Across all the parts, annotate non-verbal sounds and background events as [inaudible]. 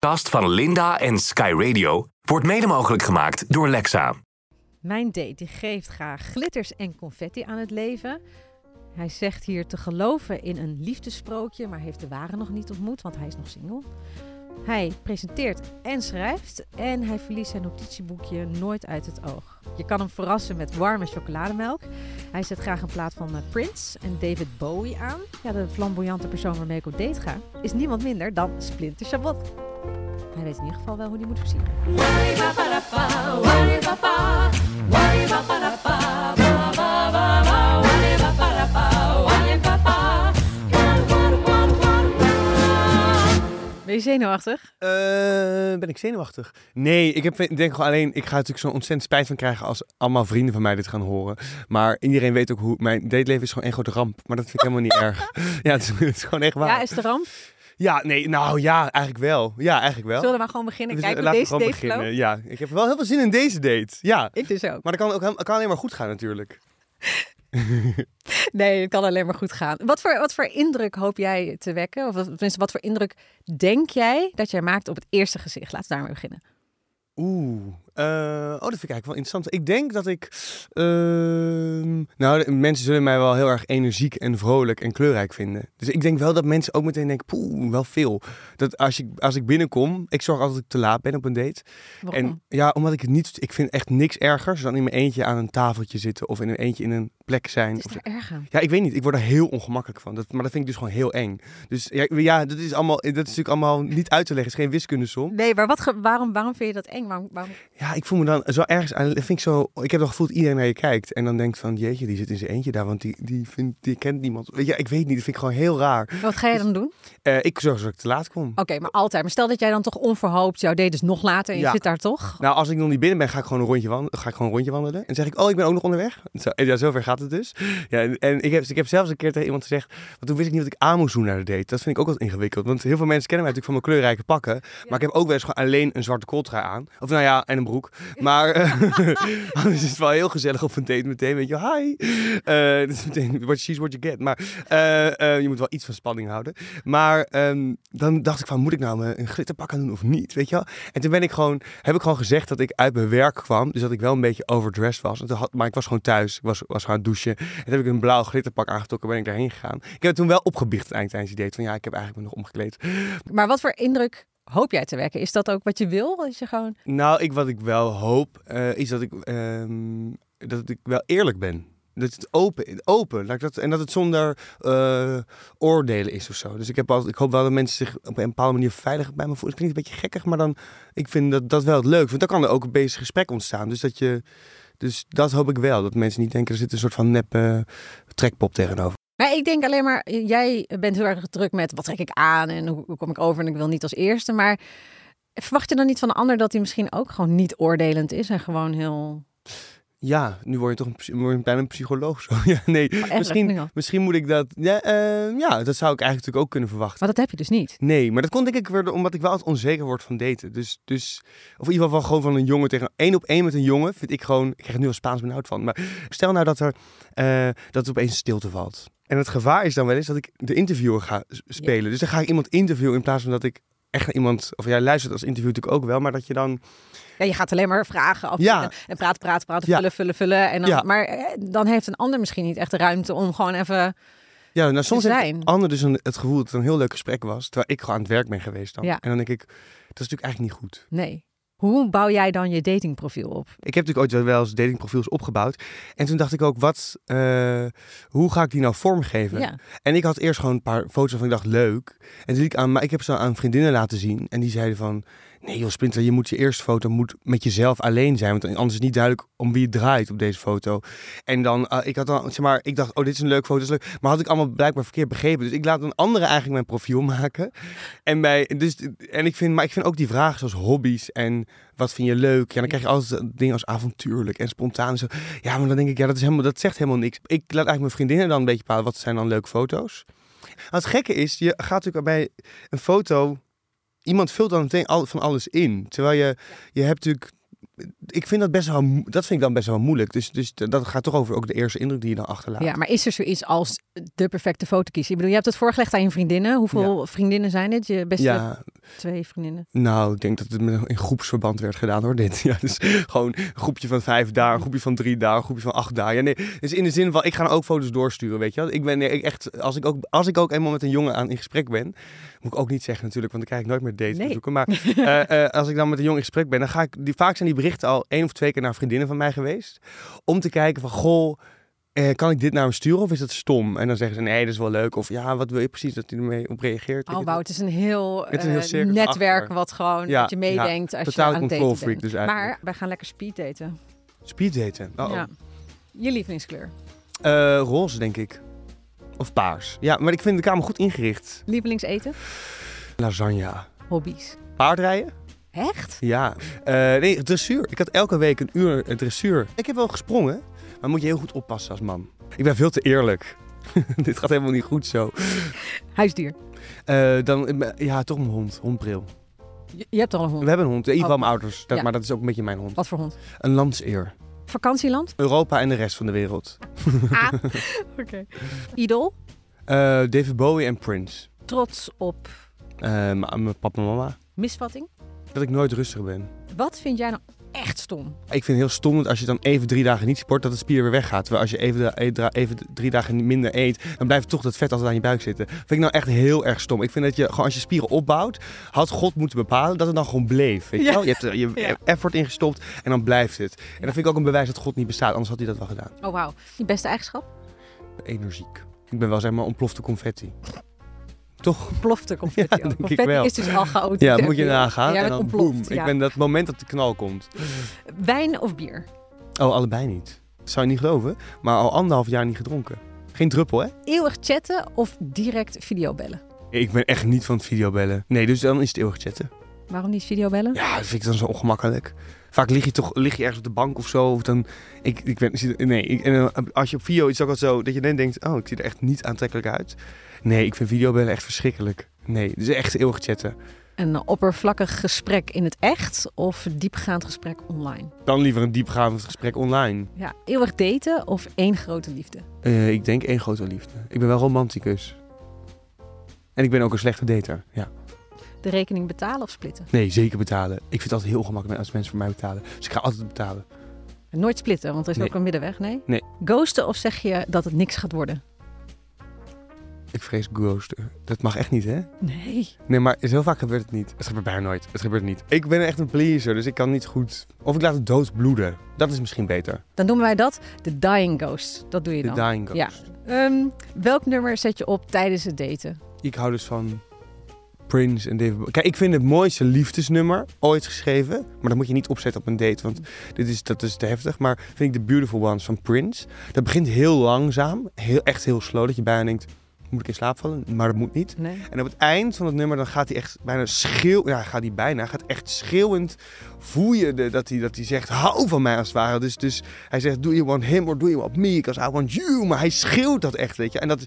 podcast van Linda en Sky Radio wordt mede mogelijk gemaakt door Lexa. Mijn date die geeft graag glitters en confetti aan het leven. Hij zegt hier te geloven in een liefdesprookje, maar heeft de ware nog niet ontmoet, want hij is nog single. Hij presenteert en schrijft en hij verliest zijn notitieboekje nooit uit het oog. Je kan hem verrassen met warme chocolademelk. Hij zet graag een plaat van eh, Prince en David Bowie aan. Ja, de flamboyante persoon waarmee ik op date ga is niemand minder dan Splinter Chabot. Hij weet in ieder geval wel hoe hij moet voorzien. Je zenuwachtig? Eh, ben ik zenuwachtig? Nee, ik heb, denk gewoon alleen, ik ga natuurlijk zo'n ontzettend spijt van krijgen als allemaal vrienden van mij dit gaan horen. Maar iedereen weet ook hoe, mijn dateleven is gewoon één grote ramp. Maar dat vind ik helemaal niet erg. [laughs] Ja, het is, het is gewoon echt waar. Ja, is de ramp? Ja, nee, nou ja, eigenlijk wel. Ja, eigenlijk wel. Zullen we maar gewoon beginnen? Dus hoe laten we deze gewoon date beginnen. Ja, ik heb wel heel veel zin in deze date. Ja. Ik dus ook. Maar dat kan, ook, helemaal- kan alleen maar goed gaan natuurlijk. [laughs] Nee, het kan alleen maar goed gaan. Wat voor, wat voor indruk hoop jij te wekken? Of tenminste, wat voor indruk denk jij dat jij maakt op het eerste gezicht? Laten we daarmee beginnen. Oeh. Eh, oh, dat vind ik eigenlijk wel interessant. Ik denk dat ik. ehm, nou, mensen zullen mij wel heel erg energiek en vrolijk en kleurrijk vinden. Dus ik denk wel dat mensen ook meteen denken: poeh, wel veel. Dat als, ik als ik binnenkom, ik zorg altijd dat ik te laat ben op een date. Waarom? En ja, omdat ik het niet. Ik vind echt niks ergers dan in mijn eentje aan een tafeltje zitten of in een eentje in een plek zijn. het is Of- er erg aan. ja, ik weet niet. Ik word er heel ongemakkelijk van. Dat, maar dat vind ik dus gewoon heel eng. Dus ja, ja dat, is allemaal, dat is natuurlijk allemaal niet uit te leggen. Het is geen wiskundesom. Nee, maar wat, waarom, waarom vind je dat eng? Waarom, waarom... Ja, ik voel me dan zo ergens aan. Dat vind ik zo. Ik heb het gevoel dat iedereen naar je kijkt. En dan denkt van, jeetje, die zit in zijn eentje daar. Want die, die, vindt, die kent niemand. Weet je, ik weet niet. Dat vind ik gewoon heel raar. Wat ga je dan doen? Eh, ik zorg dat ik te laat kom. Oké, maar altijd. Maar stel dat jij dan toch onverhoopt jouw date is nog later en je Ja. zit daar toch? Nou, als ik nog niet binnen ben, ga ik gewoon een rondje wandelen. Ga ik gewoon een rondje wandelen. En zeg ik, oh, ik ben ook nog onderweg. Zo, ja, zover gaat het dus. Ja, en, en ik, heb, ik heb zelfs een keer tegen iemand gezegd. Want toen wist ik niet wat ik aan moest doen naar de date. Dat vind ik ook wat ingewikkeld. Want heel veel mensen kennen mij natuurlijk van mijn kleurrijke pakken. Maar ik heb ook wel eens gewoon alleen een zwarte kooltrui aan. Of nou ja, en een Maar eh, [laughs] anders is het wel heel gezellig op een date meteen. Weet je, hi. Eh dat is meteen what is what you get. Maar eh, eh, je moet wel iets van spanning houden. Maar ehm, dan dacht ik van, moet ik nou een glitterpak aan doen of niet? Weet je? En toen ben ik gewoon, heb ik gewoon gezegd dat ik uit mijn werk kwam. Dus dat ik wel een beetje overdressed was. Maar ik was gewoon thuis. Ik was, was gaan het douchen. En toen heb ik een blauw glitterpak aangetrokken. Ben ik daarheen gegaan. Ik heb het toen wel opgebiecht eind tijdens die date. Van ja, ik heb eigenlijk me nog omgekleed. Maar wat voor indruk hoop jij te wekken? Is dat ook wat je wil? Is je gewoon... Nou, ik, wat ik wel hoop, eh, is dat ik, ehm, dat ik wel eerlijk ben. Dat het open, open dat, en dat het zonder eh, oordelen is of zo. Dus ik, heb altijd, ik hoop wel dat mensen zich op een bepaalde manier veilig bij me voelen. Het klinkt een beetje gekkig, maar dan, ik vind dat, dat wel het leuk. Want dan kan er ook een bezig gesprek ontstaan. Dus dat, je, dus dat hoop ik wel. Dat mensen niet denken, er zit een soort van nep trekpop tegenover. Ik denk alleen maar, jij bent heel erg druk met wat trek ik aan en hoe, hoe kom ik over en ik wil niet als eerste. Maar verwacht je dan niet van de ander dat hij misschien ook gewoon niet oordelend is en gewoon heel... Ja, nu word je toch een, word je bijna een psycholoog zo. [laughs] Ja, nee, nu misschien, misschien moet ik dat... Ja, eh, ja, dat zou ik eigenlijk natuurlijk ook kunnen verwachten. Maar dat heb je dus niet. Nee, maar dat kon denk ik weer omdat ik wel altijd onzeker word van daten. Dus, dus of in ieder geval gewoon van een jongen tegen één op één met een jongen vind ik gewoon. Ik krijg er nu al Spaans benauwd van. Maar stel nou dat er eh, dat er opeens stilte valt. En het gevaar is dan wel eens dat ik de interviewer ga spelen. Dus dan ga ik iemand interviewen in plaats van dat ik echt iemand. Of jij luistert als interview natuurlijk ook wel, maar dat je dan. Ja, je gaat alleen maar vragen af Ja. en, en praten, praten, praten, vullen, vullen, vullen. En dan. Maar eh, dan heeft een ander misschien niet echt de ruimte om gewoon even... Ja, nou soms heeft zijn. de ander dus een, het gevoel dat het een heel leuk gesprek was, terwijl ik gewoon aan het werk ben geweest dan. Ja. En dan denk ik, dat is natuurlijk eigenlijk niet goed. Nee. Hoe bouw jij dan je datingprofiel op? Ik heb natuurlijk ooit wel eens datingprofiels opgebouwd. En toen dacht ik ook, wat, eh, hoe ga ik die nou vormgeven? Ja. En ik had eerst gewoon een paar foto's van ik dacht, leuk. En toen liet ik aan, maar ik heb ze aan vriendinnen laten zien. En die zeiden van, nee joh Splinter, je moet je eerste foto moet met jezelf alleen zijn. Want anders is het niet duidelijk om wie het draait op deze foto. En dan, eh, ik had dan, zeg maar, ik dacht, oh dit is een leuk foto, is leuk. Maar had ik allemaal blijkbaar verkeerd begrepen. Dus ik laat een andere eigenlijk mijn profiel [laughs] maken. En, bij, dus, en ik vind, maar ik vind ook die vragen zoals hobby's en wat vind je leuk? Ja, dan krijg je altijd dingen als avontuurlijk en spontaan zo. Ja, maar dan denk ik, ja, dat, is helemaal, dat zegt helemaal niks. Ik laat eigenlijk mijn vriendinnen dan een beetje bepalen, wat zijn dan leuke foto's? Het gekke is, je gaat natuurlijk bij een foto, iemand vult dan meteen al, van alles in. Terwijl je, je hebt natuurlijk ik vind dat best wel, dat vind ik dan best wel moeilijk. Dus, dus dat gaat toch over ook de eerste indruk die je dan achterlaat. Ja, maar is er zoiets als de perfecte foto kiezen? Ik bedoel, je hebt het voorgelegd aan je vriendinnen. Hoeveel vriendinnen zijn dit? Je beste Ja, twee vriendinnen. nou, ik denk dat het in groepsverband werd gedaan hoor, dit. [laughs] Ja, dus gewoon een groepje van vijf daar, een groepje van drie daar, een groepje van acht daar. Ja, nee, dus in de zin van, ik ga dan ook foto's doorsturen, weet je wel. Ik ben nee, ik echt, als ik, ook, als ik ook eenmaal met een jongen aan in gesprek ben, moet ik ook niet zeggen natuurlijk, want dan krijg ik nooit meer dates Nee. bezoeken. Maar eh, eh, als ik dan met een jongen in gesprek ben, dan ga ik, die, vaak zijn die berichten al één of twee keer naar vriendinnen van mij geweest. Om te kijken van, goh, eh, kan ik dit naar hem sturen of is dat stom? En dan zeggen ze, nee, dat is wel leuk. Of ja, wat wil je precies dat hij ermee op reageert? Oh, wauw, het is een heel, Het is een heel eh, netwerk achter. wat gewoon Ja, dat je meedenkt als je aan daten freak bent. dus eigenlijk. Maar wij gaan lekker speed daten. Speed daten. Oh, Ja. Je lievelingskleur. Eh, roze, denk ik. Of paars. Ja, maar ik vind de kamer goed ingericht. Lievelingseten. Lasagne. Hobby's. Paardrijden? Echt? Ja. Eh, nee, dressuur. Ik had elke week een uur dressuur. Ik heb wel gesprongen, maar moet je heel goed oppassen als man. Ik ben veel te eerlijk. [laughs] Dit gaat helemaal niet goed zo. Huisdier. Eh, dan, eh, ja, toch mijn hond. Hondbril. Je, je hebt al een hond. We hebben een hond. In ieder geval Oh. mijn ouders. Dat, Ja. Maar dat is ook een beetje mijn hond. Wat voor hond? Een landseer. Vakantieland? Europa en de rest van de wereld. Ah. [laughs] Oké. Idool? Eh, David Bowie en Prince. Trots op mijn papa en mama. misvatting? Dat ik nooit rustig ben. Wat vind jij nou echt stom? Ik vind het heel stom dat als je dan even drie dagen niet sport, dat het spier weer weggaat. Terwijl als je even, even drie dagen minder eet, dan blijft toch dat vet altijd aan je buik zitten. Vind ik nou echt heel erg stom. Ik vind dat je gewoon als je spieren opbouwt, had God moeten bepalen dat het dan gewoon bleef. Weet je Ja. wel? Je hebt er je Ja. effort ingestopt en dan blijft het. En dat vind ik ook een bewijs dat God niet bestaat, anders had hij dat wel gedaan. Oh wauw. Je beste eigenschap? Energiek. Ik ben wel zeg maar ontplofte confetti. Toch? Plofte confetti. Ja, denk ik confetti wel. is dus al chaotisch. Ja, moet je nagaan. Jij en dan ontploft, ja. Ik ben dat moment dat de knal komt. Wijn of bier? Oh, allebei niet. Dat zou je niet geloven, maar al anderhalf jaar niet gedronken. Geen druppel, hè? Eeuwig chatten of direct videobellen? Ik ben echt niet van het videobellen. Nee, dus dan is het eeuwig chatten. Waarom niet videobellen? Ja, dat vind ik dan zo ongemakkelijk. Vaak lig je toch lig je ergens op de bank of zo. Of dan, ik, ik ben, nee, ik, en als je op video is ook altijd zo dat je dan denkt, oh, ik zie er echt niet aantrekkelijk uit. Nee, ik vind videobellen echt verschrikkelijk. Nee, dus echt eeuwig chatten. Een oppervlakkig gesprek in het echt of diepgaand gesprek online? Dan liever een diepgaand gesprek online. Ja, eeuwig daten of één grote liefde? Eh, ik denk één grote liefde. Ik ben wel romanticus. En ik ben ook een slechte dater. Ja. De rekening betalen of splitten? Nee, zeker betalen. Ik vind het altijd heel gemakkelijk als mensen voor mij betalen. Dus ik ga altijd betalen. Nooit splitten, want er is Nee. ook een middenweg, nee? Nee. Ghosten of zeg je dat het niks gaat worden? Ik vrees ghosten. Dat mag echt niet, hè? Nee. Nee, maar heel vaak gebeurt het niet. Het gebeurt bijna nooit. Het gebeurt niet. Ik ben echt een pleaser, dus ik kan niet goed... Of ik laat het dood bloeden. Dat is misschien beter. Dan noemen wij dat de dying ghost. Dat doe je De dan. dying ghost. Ja. Ehm, welk nummer zet je op tijdens het daten? Ik hou dus van Prince en David Bowie. Kijk, ik vind het mooiste liefdesnummer ooit geschreven. Maar dat moet je niet opzetten op een date, want dit is, dat is te heftig. Maar vind ik The Beautiful Ones van Prince. Dat begint heel langzaam. Heel, echt heel slow. Dat je bijna denkt, moet ik in slaap vallen? Maar dat moet niet. Nee. En op het eind van het nummer dan gaat hij echt bijna schreeuw, ja, gaat hij bijna, gaat echt schreeuwend. Voel je de, dat hij dat hij zegt hou van mij als het ware. Dus, dus hij zegt do you want him or do you want me? Because I want you. Maar hij schreeuwt dat echt, weet je. En dat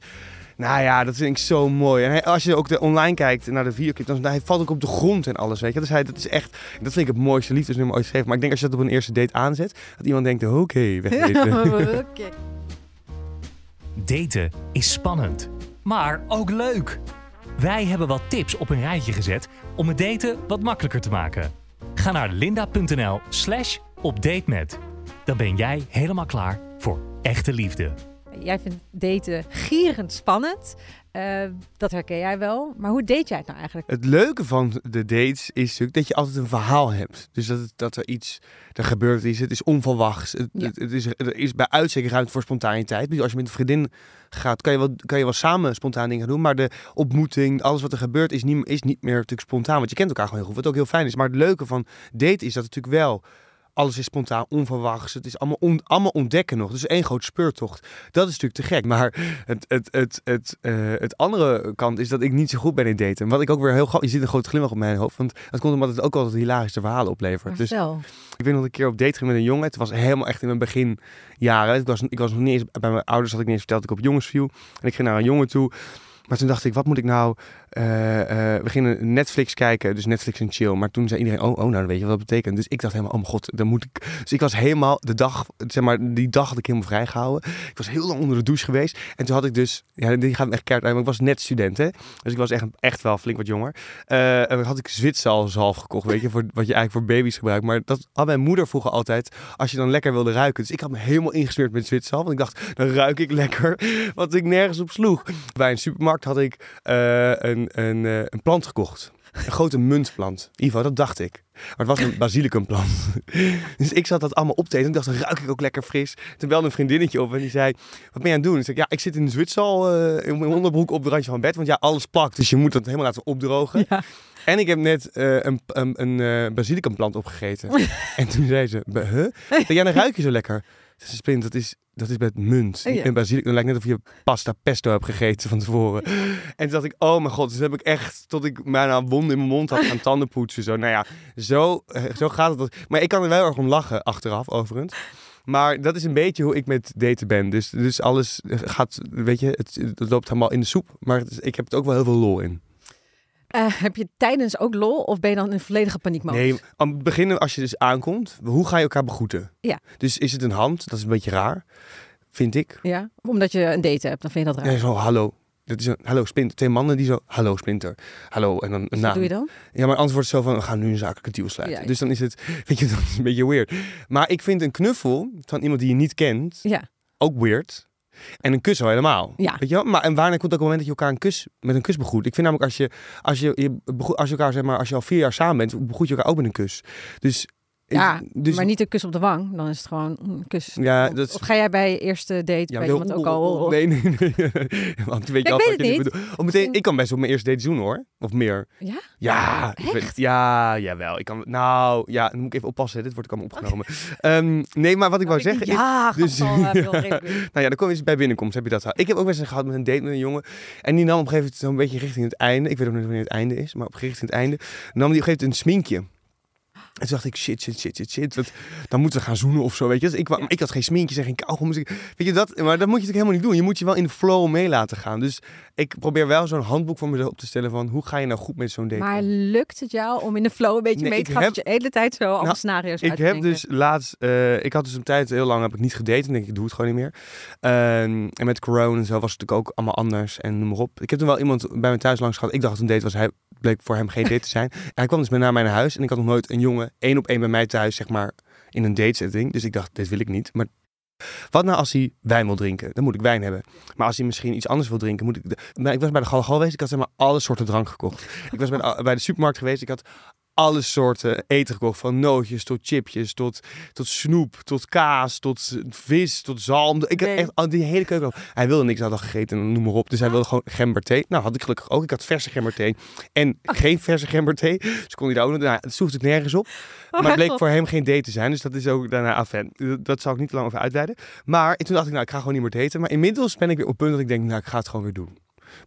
nou ja, dat vind ik zo mooi. En hij, als je ook de online kijkt naar de videoclip, dan hij valt ook op de grond en alles, weet je. Dus hij, dat is echt, dat vind ik het mooiste liefdesnummer ooit geschreven. Maar ik denk als je dat op een eerste date aanzet, dat iemand denkt, oké, wegwezen. [laughs] [laughs] Oké. Daten is spannend, maar ook leuk. Wij hebben wat tips op een rijtje gezet om het daten wat makkelijker te maken. Ga naar linda.nl slash op date met. Dan ben jij helemaal klaar voor echte liefde. Jij vindt daten gierend spannend. Eh, dat herken jij wel. Maar hoe date jij het nou eigenlijk? Het leuke van de dates is natuurlijk dat je altijd een verhaal hebt. Dus dat, het- dat er iets, er gebeurt iets, het is onverwachts. Het, Ja. het, het is, er is bij uitstek ruimte voor spontaniteit. Dus als je met een vriendin gaat, kan je, wel, kan je wel samen spontaan dingen doen. Maar de ontmoeting, alles wat er gebeurt, is niet, is niet meer natuurlijk spontaan. Want je kent elkaar gewoon heel goed, wat ook heel fijn is. Maar het leuke van daten is dat het natuurlijk wel... Alles is spontaan, onverwachts. Het is allemaal, on- allemaal ontdekken nog. Dus één groot speurtocht. Dat is natuurlijk te gek. Maar het, het, het, het, eh, het andere kant is dat ik niet zo goed ben in daten. Wat ik ook weer heel grappig... Je ziet een grote glimlach op mijn hoofd. Want dat komt omdat het ook altijd hilarische verhalen oplevert. Dus ik ben nog een keer op date gegaan met een jongen. Het was helemaal echt in mijn beginjaren. Ik was, ik was nog niet eens... Bij mijn ouders had ik niet eens verteld dat ik op jongens viel. En ik ging naar een jongen toe. Maar toen dacht ik, wat moet ik nou eh, eh, we gingen Netflix kijken, dus Netflix en chill. Maar toen zei iedereen, oh, oh, nou weet je wat dat betekent. Dus ik dacht helemaal, oh mijn god, dan moet ik... Dus ik was helemaal de dag, zeg maar, die dag had ik helemaal vrijgehouden. Ik was heel lang onder de douche geweest. En toen had ik dus, ja, die gaat echt keihard uit, ik was net student, hè. Dus ik was echt, echt wel flink wat jonger. Eh, en had ik Zwitsersalzalf gekocht, weet je, voor, wat je eigenlijk voor baby's gebruikt. Maar dat had mijn moeder vroeger altijd, als je dan lekker wilde ruiken. Dus ik had me helemaal ingesmeerd met Zwitsersalf. Want ik dacht, dan ruik ik lekker, wat ik nergens op sloeg. Bij een supermarkt had ik een, een, eh, een plant gekocht. Een grote muntplant. Ivo, dat dacht ik. Maar het was een basilicumplant. [laughs] dus ik zat dat allemaal op te eten. En ik dacht, dan ruik ik ook lekker fris. Toen belde een vriendinnetje op en die zei, wat ben je aan het doen? Ik zei, ja, ik zit in de Zwitsal uh, in mijn onderbroek op het randje van bed. Want ja, alles plakt. Dus je moet dat helemaal laten opdrogen. Ja. En ik heb net uh, een, een, een uh, basilicumplant opgegeten. [laughs] en toen zei ze, huh? Ja, dan ruik je zo lekker. Ze Splint, dat is, dat is met munt. Oh ja. En basilicum. Het lijkt net of je pasta pesto hebt gegeten van tevoren. [laughs] en toen dacht ik, oh mijn god. Dus heb ik echt, tot ik bijna een wond in mijn mond had gaan [laughs] tanden poetsen. Zo, nou ja, zo, eh, zo gaat het. Maar ik kan er wel erg om lachen, achteraf overigens. Maar dat is een beetje hoe ik met daten ben. Dus, dus alles gaat, weet je, het, het loopt helemaal in de soep. Maar het ik heb er ook wel heel veel lol in. Eh, heb je tijdens ook lol of ben je dan in volledige paniekmodus? Nee, aan het begin als je dus aankomt, hoe ga je elkaar begroeten? Ja. Dus is het een hand? Dat is een beetje raar, vind ik. Ja, omdat je een date hebt, dan vind je dat raar. Ja, zo hallo. Dat is een hallo Splinter. Twee mannen die zo hallo Splinter. Hallo en dan een Wat naam. doe je dan? Ja, maar anders wordt het zo van we gaan nu een zakelijke deal sluiten. Ja. Dus dan is het, [laughs] weet je, dat is een beetje weird. Maar ik vind een knuffel van iemand die je niet kent Ja. ook weird. En een kus al helemaal. Ja. Weet je wel? Maar en wanneer komt ook een moment dat je elkaar een kus met een kus begroet? Ik vind namelijk als je als je, je als je elkaar zeg maar als je al vier jaar samen bent, begroet je elkaar ook met een kus. Dus Ja, dus maar niet een kus op de wang, dan is het gewoon een kus. Ja, Of- dat is- Of ga jij bij je eerste date bij maar iemand ook al... Nee, nee, nee. [laughs] Want weet je Ja, al ik weet wat het je niet. Of meteen, ik kan best op mijn eerste date zoenen hoor. Of meer. Ja? Ja, weet- Echt? ja, jawel. Ik kan, nou, ja, dan moet ik even oppassen. Dit wordt ook allemaal opgenomen. Ehm, nee, maar wat ik wou Oh, ik zeggen denk, is... [laughs] Ja, dus- dus, al, eh. Nou ja, dan kom je eens bij binnenkomst, heb je dat. Ik heb ook wel eens gehad met een date met een jongen. En die nam op een gegeven moment zo'n beetje richting het einde. Ik weet ook niet wanneer het einde is, maar op richting het einde. Nam die op een gegeven moment een sminkje. En toen dacht ik, shit, shit, shit, shit, shit. Dan moeten we gaan zoenen of zo, weet je. Dus ik, Ja. ik had geen sminkjes en geen kauwgom. Weet je, dat, maar dat moet je natuurlijk helemaal niet doen. Je moet je wel in de flow mee laten gaan. Dus ik probeer wel zo'n handboek voor mezelf op te stellen van... hoe ga je nou goed met zo'n date Maar lukt het jou om in de flow een beetje Nee, mee te gaan? heb- Dat je de hele tijd zo allemaal Nou, scenario's Ik heb dus laatst, eh, ik had dus een tijd, heel lang heb ik niet gedate. En denk ik, ik doe het gewoon niet meer. Ehm, en met corona en zo was het natuurlijk ook allemaal anders en noem maar op. Ik heb toen wel iemand bij me thuis langs gehad. Ik dacht dat een date was, hij bleek voor hem geen date te zijn. Hij kwam dus met naar mij naar huis en ik had nog nooit een jongen één op één bij mij thuis, zeg maar, in een date setting. Dus ik dacht, dit wil ik niet. Maar wat nou als hij wijn wil drinken? Dan moet ik wijn hebben. Maar als hij misschien iets anders wil drinken, moet ik... Maar ik was bij de Galgal geweest, ik had zeg maar alle soorten drank gekocht. Ik was bij de, bij de supermarkt geweest, ik had alle soorten eten gekocht. Van nootjes tot chipjes, tot, tot snoep, tot kaas, tot vis, tot zalm. Ik had Nee. echt al die hele keuken. op. Hij wilde niks, hij had al gegeten en noem maar op. Dus hij wilde gewoon gemberthee. Nou, had ik gelukkig ook. Ik had verse gemberthee en geen verse gemberthee. Dus kon hij daar ook nog... Nou, het zoefde ik nergens op. Oh Maar het bleek God. voor hem geen date te zijn. Dus dat is ook daarna afijn. Dat, dat zal ik niet te lang over uitweiden. Maar toen dacht ik, nou, ik ga gewoon niet meer daten. Maar inmiddels ben ik weer op het punt dat ik denk, nou, ik ga het gewoon weer doen.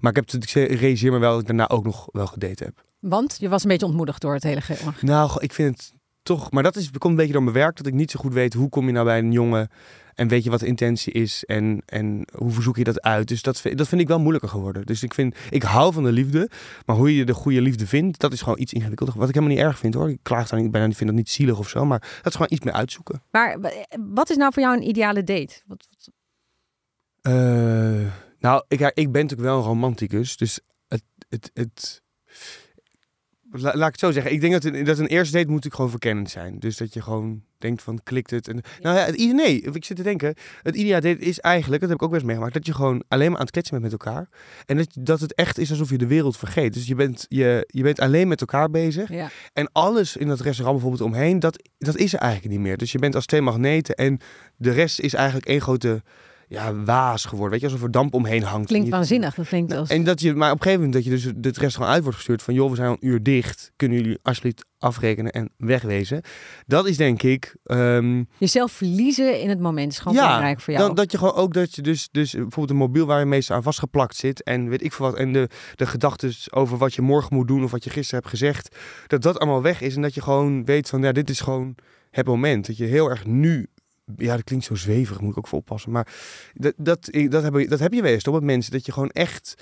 Maar ik, heb, het- ik realiseer me wel dat ik daarna ook nog wel gedate heb. Want je was een beetje ontmoedigd door het hele geheel. Nou, ik vind het toch... Maar dat is, komt een beetje door mijn werk. Dat ik niet zo goed weet, hoe kom je nou bij een jongen... En weet je wat de intentie is en, en hoe verzoek je dat uit? Dus dat, vind- dat vind ik wel moeilijker geworden. Dus ik, vind, ik hou van de liefde, maar hoe je de goede liefde vindt, dat is gewoon iets ingewikkelder. Wat ik helemaal niet erg vind hoor. Ik klaag daar niet bijna, ik vind dat niet zielig of zo, maar dat is gewoon iets meer uitzoeken. Maar wa- wat is nou voor jou een ideale date? Wat, wat- Eh, nou, ik, ik ben natuurlijk wel een romanticus, dus het... het, het La- laat ik het zo zeggen. Ik denk dat een, dat een eerste date moet natuurlijk gewoon verkennend zijn. Dus dat je gewoon denkt van, klikt het? En, nou ja, het, nee, ik zit te denken. Het ideale date is eigenlijk, dat heb ik ook best meegemaakt, dat je gewoon alleen maar aan het kletsen bent met elkaar. En dat, dat het echt is alsof je de wereld vergeet. Dus je bent, je, je bent alleen met elkaar bezig. ja. En alles in dat restaurant bijvoorbeeld omheen, dat, dat is er eigenlijk niet meer. Dus je bent als twee magneten en de rest is eigenlijk één grote ja, waas geworden. Weet je, alsof er damp omheen hangt. Klinkt waanzinnig. Dat klinkt als... En dat je, maar op een gegeven moment dat je dus het restaurant uit wordt gestuurd van joh, we zijn al een uur dicht. Kunnen jullie alsjeblieft afrekenen en wegwezen? Dat is denk ik. ehm, Jezelf verliezen in het moment is gewoon Ja, belangrijk voor jou. dan, dat je gewoon ook dat je dus, dus bijvoorbeeld een mobiel waar je meestal aan vastgeplakt zit en weet ik veel wat. En de, de gedachten over wat je morgen moet doen of wat je gisteren hebt gezegd. Dat dat allemaal weg is en dat je gewoon weet van ja, dit is gewoon het moment. Dat je heel erg nu ja, dat klinkt zo zweverig, moet ik ook voor oppassen. Maar dat, dat, dat, heb, je- dat heb je wel eens toch met mensen. Dat je gewoon echt,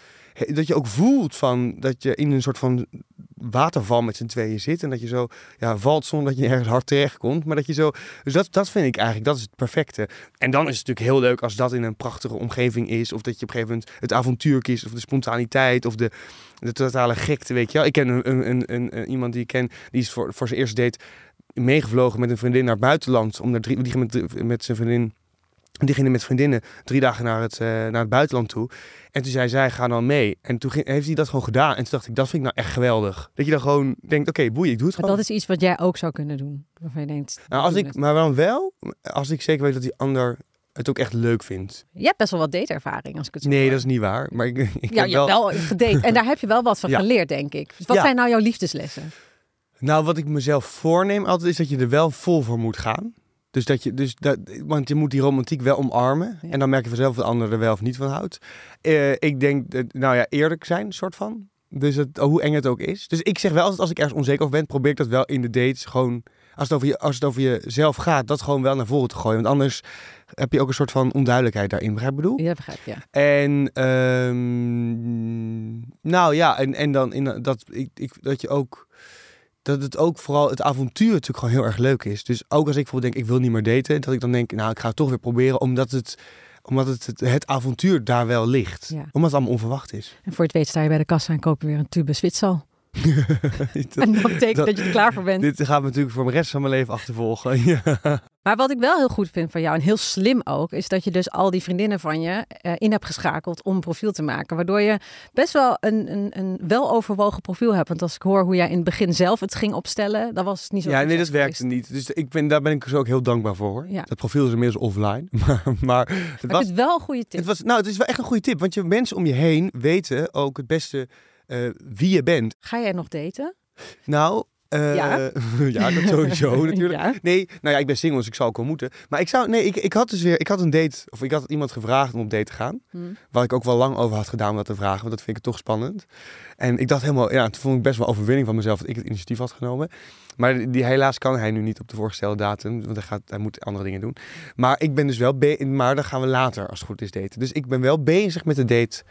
dat je ook voelt van dat je in een soort van waterval met z'n tweeën zit. En dat je zo ja, valt zonder dat je ergens hard terecht komt. Maar dat je zo, dus dat, dat vind ik eigenlijk, dat is het perfecte. En dan is het natuurlijk heel leuk als dat in een prachtige omgeving is. Of dat je op een gegeven moment het avontuur kiest. Of de spontaniteit. Of de, de totale gekte, weet je wel. Ik ken een, een, een, een- iemand die ik ken, die is voor, voor zijn eerste date meegevlogen met een vriendin naar het buitenland. Om naar drie, die ging met, met zijn vriendin, die gingen met vriendinnen drie dagen naar het, eh, naar het buitenland toe. En toen zei zij, ga dan mee. En toen ging, heeft hij dat gewoon gedaan. En toen dacht ik, dat vind ik nou echt geweldig. Dat je dan gewoon denkt, oké, boeien, ik doe het Maar gewoon. dat is iets wat jij ook zou kunnen doen. Waarvan je denkt, nou, als ik, het. maar dan wel, als ik zeker weet dat die ander het ook echt leuk vindt. Je hebt best wel wat dateervaring, als ik het zo Nee, hoor. dat is niet waar. Maar ik, [laughs] ik Ja, heb je hebt wel gedate. En daar heb je wel wat van Ja. geleerd, denk ik. Dus wat Ja. zijn nou jouw liefdeslessen? Nou, wat ik mezelf voorneem altijd is dat je er wel vol voor moet gaan. Dus dat je, dus dat, want je moet die romantiek wel omarmen. Ja. En dan merk je vanzelf of de ander er wel of niet van houdt. Eh, ik denk, dat, nou ja, eerlijk zijn, soort van. Dus het, hoe eng het ook is. Dus ik zeg wel altijd, als ik ergens onzeker over ben, probeer ik dat wel in de dates gewoon. Als het over, je, als het over jezelf gaat, dat gewoon wel naar voren te gooien. Want anders heb je ook een soort van onduidelijkheid daarin. Begrijp je wat ik bedoel? Ja, begrijp ja. En ehm, nou ja, en, en dan in, dat, ik, ik, dat je ook. Dat het ook vooral het avontuur natuurlijk gewoon heel erg leuk is. Dus ook als ik bijvoorbeeld denk, ik wil niet meer daten, dat ik dan denk, nou, ik ga het toch weer proberen, omdat het, omdat het, het, het avontuur daar wel ligt. Ja. Omdat het allemaal onverwacht is. En voor het weet sta je bij de kassa en koop je weer een tube Zwitsal. Dat- [laughs] En dat betekent dat- dat je er klaar voor bent. dit gaat me natuurlijk voor de rest van mijn leven achtervolgen. [laughs] Ja. Maar wat ik wel heel goed vind van jou, en heel slim ook, is dat je dus al die vriendinnen van je eh, in hebt geschakeld om een profiel te maken. Waardoor je best wel een, een, een weloverwogen profiel hebt. Want als ik hoor hoe jij in het begin zelf het ging opstellen, dan was het niet zo Ja, nee, dat werkte niet. Dus ik ben, daar ben ik dus ook heel dankbaar voor. Ja. Dat profiel is inmiddels offline. [laughs] Maar, maar het. Maar was, het wel een goede tip. Het was, nou, het is wel echt een goede tip. Want je mensen om je heen weten ook het beste eh, wie je bent. Ga jij nog daten? Nou, eh, Ja? [laughs] ja, dat sowieso [laughs] natuurlijk. Ja. Nee, nou ja, ik ben single, dus ik zou ook wel moeten. Maar ik zou, nee, ik, ik had dus weer, ik had een date, of ik had iemand gevraagd om op date te gaan. Hm. Waar ik ook wel lang over had gedaan om dat te vragen, want dat vind ik toch spannend. En ik dacht helemaal, ja, toen vond ik best wel overwinning van mezelf dat ik het initiatief had genomen. Maar die, helaas kan hij nu niet op de voorgestelde datum, want hij, gaat, hij moet andere dingen doen. Maar ik ben dus wel, be- maar dan gaan we later, als het goed is, daten. Dus ik ben wel bezig met de date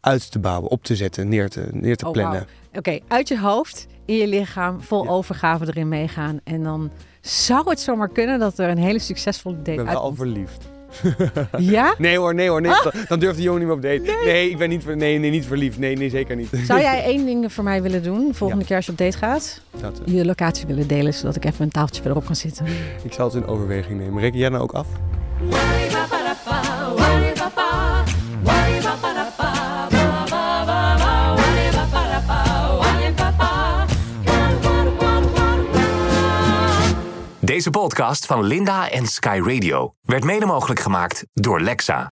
uit te bouwen, op te zetten, neer te, neer te Oh, plannen. Oké, uit je hoofd, in je lichaam, vol Ja. overgave erin meegaan. En dan zou het zomaar kunnen dat er een hele succesvolle date Ik ben wel al uitkomt. verliefd. [laughs] Ja? Nee hoor, nee hoor, nee. Ah! Dan, durft de jongen niet meer op date. Nee, ik ben niet, ver- nee, nee, niet verliefd. Nee, nee, zeker niet. Zou jij [laughs] één ding voor mij willen doen, volgende keer als je op date gaat? Dat, eh, Je locatie willen delen, zodat ik even een tafeltje verderop kan zitten. ik zal het in overweging nemen. Reken jij nou ook af? Deze podcast van Linda en Sky Radio werd mede mogelijk gemaakt door Lexa.